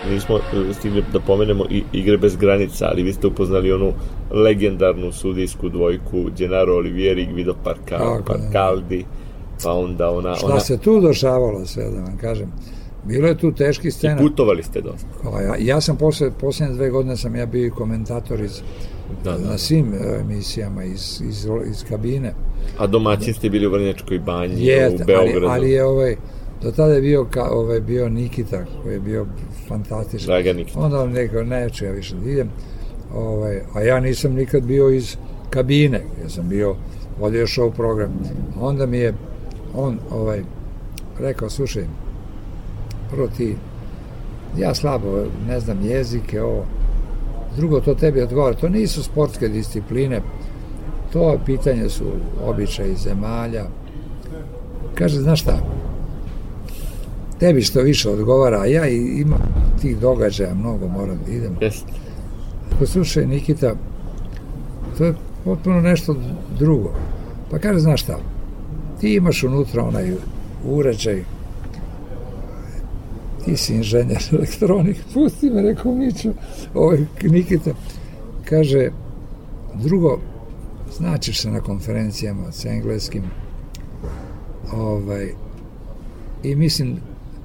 Nismo e, stigli da pomenemo i igre bez granica, ali vi ste upoznali onu legendarnu sudijsku dvojku Gennaro Olivieri i Guido Parca, Tako, da. Parcaldi, pa onda ona... Šta ona se tu došavalo sve, da vam kažem. Bilo je tu teški I scena. putovali ste dosta. Ja, ja sam posle, posljednje dve godine sam ja bio i komentator iz, Da, da. na svim e, emisijama iz, iz, iz kabine. A domaćin ste bili u Vrnjačkoj banji, Je, u ali, Beogradu. ali je ovaj, do tada je bio, ka, ovaj, bio Nikita, koji je bio fantastičan. Dragan Nikita. Onda on rekao, neću ja više da idem. Ovaj, a ja nisam nikad bio iz kabine, ja sam bio, vodio show program. Onda mi je on ovaj, rekao, slušaj, prvo ti, ja slabo, ne znam jezike, ovo, drugo to tebi odgovara, to nisu sportske discipline, to pitanje su običaji zemalja. Kaže, znaš šta, tebi što više odgovara, a ja imam tih događaja, mnogo moram da idem. Jeste. Pa slušaj, Nikita, to je potpuno nešto drugo. Pa kaže, znaš šta, ti imaš unutra onaj uređaj, ti si inženjer elektronik, pusti me, rekao Mićo, ovaj Nikita, kaže, drugo, značiš se na konferencijama sa engleskim, ovaj, i mislim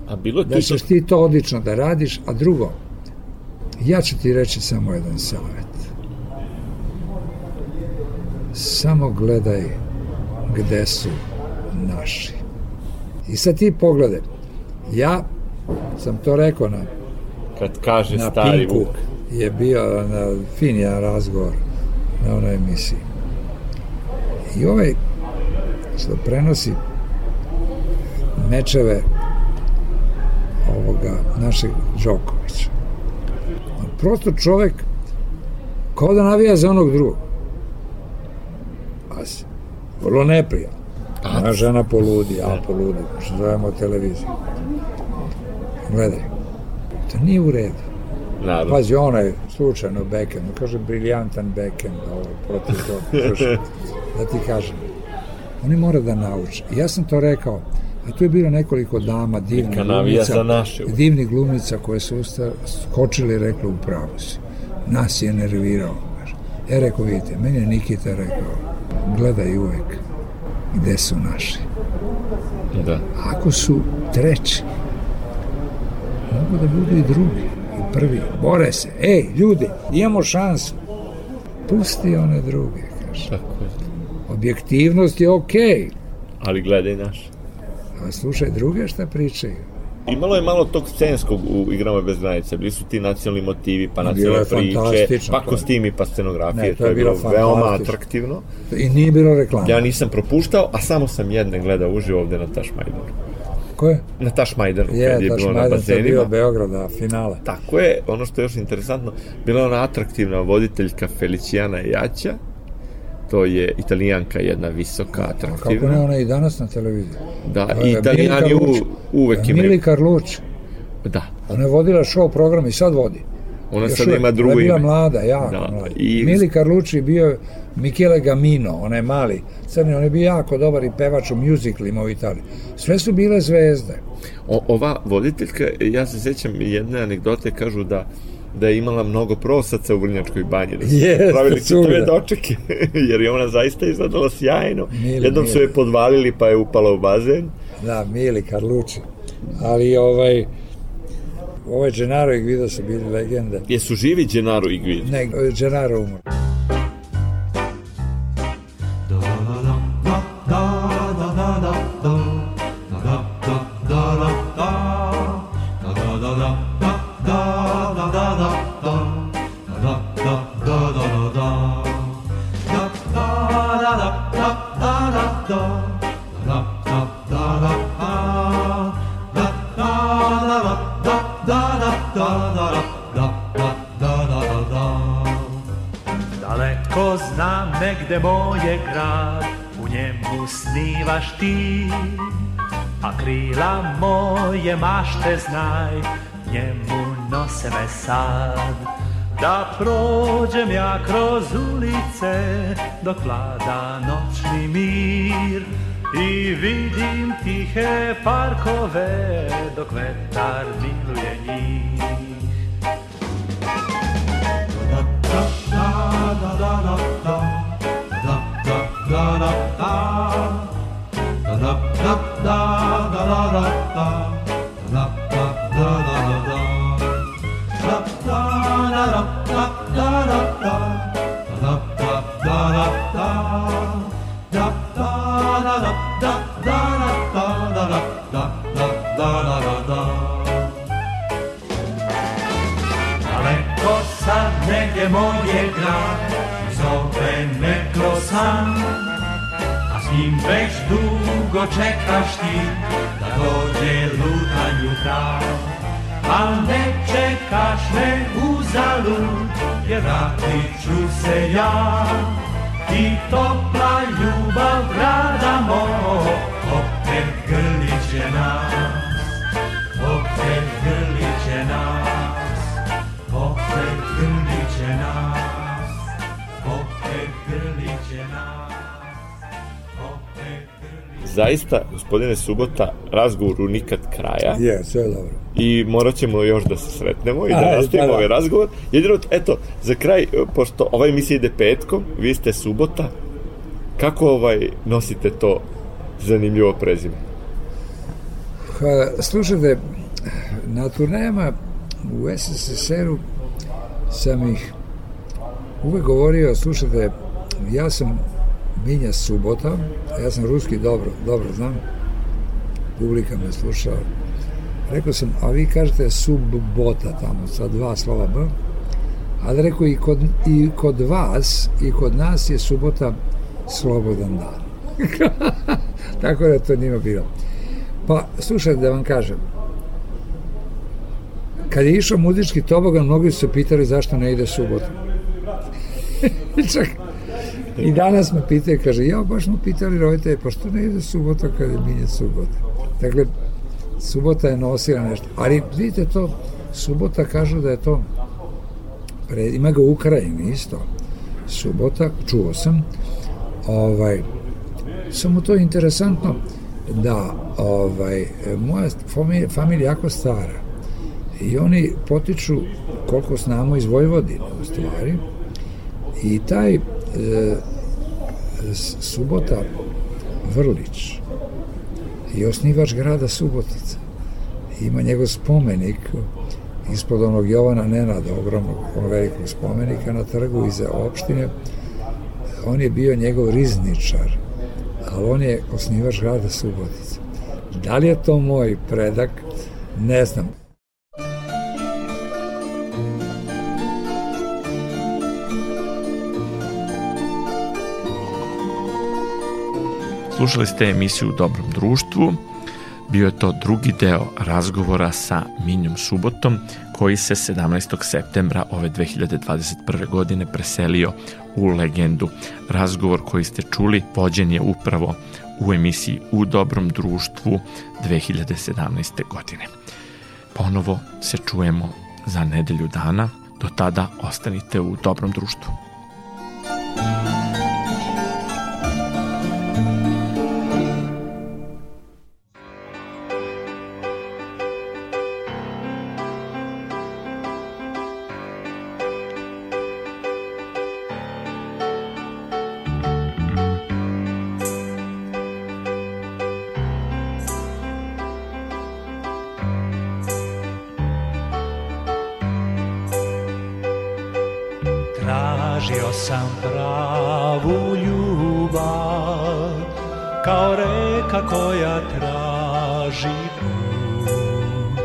A bilo da ćeš ti to odlično da radiš, a drugo, ja ću ti reći samo jedan savjet. Samo gledaj gde su naši. I sad ti pogledaj. Ja sam to rekao na, kad kaže na stari Pinku, Vuk. je bio na fin jedan razgovor na onoj emisiji. I ovaj što prenosi mečeve ovoga našeg Đokovića. On Prosto čovek kao da navija za onog drugog. Pazi, vrlo neprijatno. Moja žena poludi, ja poludi, što zovemo televiziju. Gledaj, to nije u redu. Naravno. Pazi, onaj slučajno backhand, kaže briljantan backhand, ovo, protiv toga, Znaš, da ti kažem. Oni mora da nauče. Ja sam to rekao, a tu je bilo nekoliko dama, divnih glumica, naše. divnih glumica koje su usta, skočili i rekli u pravu si. Nas je nervirao. E, rekao, vidite, meni je Nikita rekao, gledaj uvek gde su naši. Da. Ako su treći, mogu da budu i drugi, i prvi. Bore se. Ej, ljudi, imamo šansu. Pusti one druge, kaže. Tako je. Objektivnost je okej. Ali gledaj naš. A slušaj druge šta pričaju. Imalo je malo tog scenskog u igrama bez granice. Bili su ti nacionalni motivi, pa Bilo nacionalne je priče, pa to je. kostimi, pa scenografije. Ne, to je bilo veoma fantastično. atraktivno. I nije bilo reklama. Ja nisam propuštao, a samo sam jedne gledao uživo ovde na Tašmajdaru. Ko je? Na Tašmajdaru, Je, kad je bilo na to je bio bazenima. Beograda, finale. Tako je, ono što je još interesantno, bila je ona atraktivna voditeljka Feliciana Jaća, to je italijanka jedna visoka, Kako ne, atraktivna. ona je i danas na televiziji. Da, i italijani u, uvek imaju. Mili Karluć. Da, Ona je vodila show program i sad vodi. ona Još sad ima drugo Ona je bila ime. mlada, jako Da, mlada. i- Mili Karluči bio Michele Gamino, onaj mali crni, on je bio jako dobar i pevač u muziklima u Italiji. Sve su bile zvezde. O, ova voditeljka, ja se sećam jedne anegdote, kažu da da je imala mnogo prosaca u Vrnjačkoj banji, da su Jeste, pravili čitave dočeke, jer je ona zaista izgledala sjajno. Mili, Jednom su mili. je podvalili pa je upala u bazen. Da, Mili Karluči. Ali ovaj, ovaj Gennaro i Guido su bili legende. Jesu živi Gennaro i Guido? Ne, Gennaro umro. Ti, a krila moje mašte znaj, njemu nose me sad. Da prođem ja kroz ulice, dok vlada noćni mir, i vidim tihe parkove, dok vetar miluje njih. Daleko sad negdje moj je grad Zove me kroz san A s njim već dugo čekaš ti Da dođe lutanju dan A ne čekaš me uzalud Jer vratit ću se ja. I topla ljubav grada moj će nas Opet grlit će nas Opet grlit će nas, opet grlit će nas, opet grlit zaista, gospodine Subota, razgovoru nikad kraja. Je, sve je dobro. I morat ćemo još da se sretnemo i da nastavimo pa da. ovaj razgovor. Jedino, eto, za kraj, pošto ova emisija ide petkom, vi ste subota, kako ovaj nosite to zanimljivo prezime? Ha, slušajte, na turnejama u SSSR-u sam ih uvek govorio, slušajte, ja sam Minja Subota, ja sam ruski dobro, dobro znam, publika me sluša. Rekao sam, a vi kažete subbota tamo, sa dva slova B, ali rekao i kod, i kod vas i kod nas je subota slobodan dan. Tako da to njima bilo. Pa, slušajte da vam kažem, kad je išao muzički tobogan, mnogi su pitali zašto ne ide subota. Čak, i danas me pitaju, kaže, ja baš smo pitali roditelje, pa što ne ide subota kad je minje subota? Dakle, subota je nosila nešto. Ali, vidite to, subota kažu da je to, pre, ima ga u Ukrajini isto, subota, čuo sam, ovaj, samo to je interesantno, da ovaj, moja familija, familija jako stara i oni potiču koliko znamo iz Vojvodine u stvari i taj e, Subota Vrlić je osnivač grada Subotica. Ima njegov spomenik ispod onog Jovana Nenada ogromnog velikog spomenika na trgu iza opštine. On je bio njegov rizničar ali on je osnivač grada Subotica. Da li je to moj predak? Ne znam. Slušali ste emisiju Dobrom društvu. Bio je to drugi deo razgovora sa Minjom Subotom, koji se 17. septembra ove 2021. godine preselio u legendu. Razgovor koji ste čuli vođen je upravo u emisiji U Dobrom društvu 2017. godine. Ponovo se čujemo za nedelju dana. Do tada ostanite u Dobrom društvu. Tražio sam pravu ljubav Kao reka koja traži put.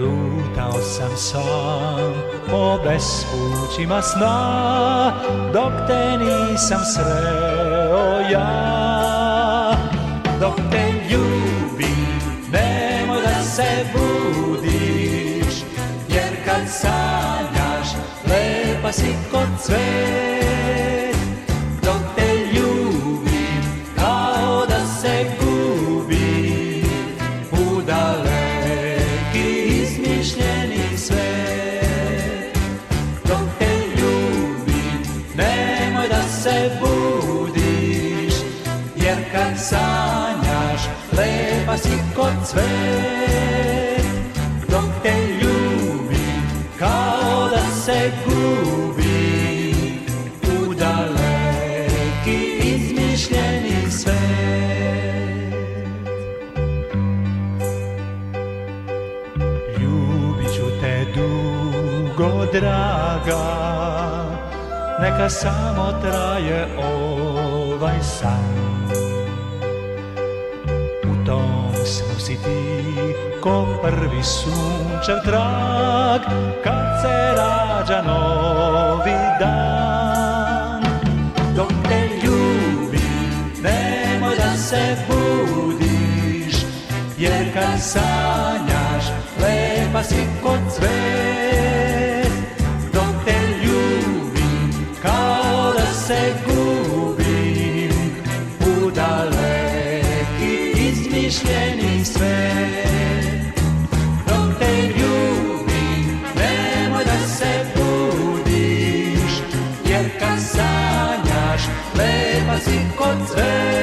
Lutao sam sam po bespućima sna Dok te nisam sreo ja. Dok te lepa si kod cvet Dok te ljubim kao da se gubim U daleki izmišljeni svet. Dok te ljubim nemoj da se budiš Jer kad sanjaš lepa si kod cvet Neka samo traje ovaj san. U tom snu si ti ko prvi sunčev trag Kad se rađa novi dan. Dok te ljubim nemoj da se budiš Jer kad sanjaš lepa si kod cvet Jer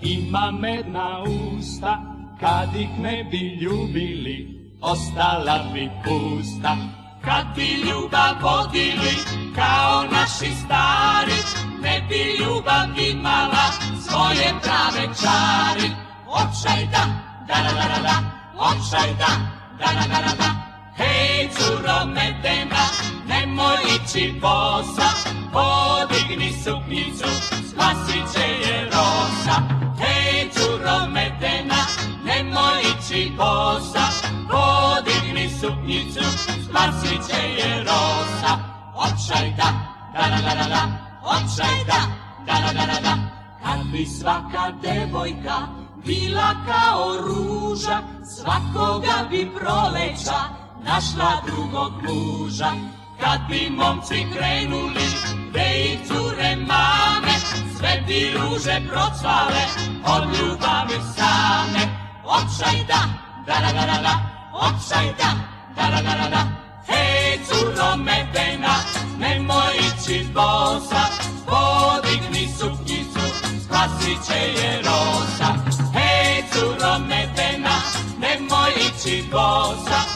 ima medna usta, kad ih ne bi ljubili, ostala bi pusta. Kad bi ljubav vodili kao naši stari, ne bi ljubav imala svoje prave čari. Opšajda, da da da da da, opšajda, da da da da da. Hej, curo medena, nemoj ići bosa, podigni suknjicu, spasit će je rosa. Hej, curo medena, nemoj ići bosa, podigni suknjicu, spasit će je rosa. Opšajda, da da da da da, opšajda, da da da da da. Kad bi svaka devojka bila kao ruža, svakoga bi proleća našla drugog muža. Kad bi momci krenuli, gde i cure mame, sve ti ruže procvale, od ljubavi same. Opšajda, da da da da da, da opšajda, da da da da da. Hej, curo medena, nemoj ići bosa, podigni suknjicu, spasit će je rosa. Hej, curo medena, nemoj ići bosa,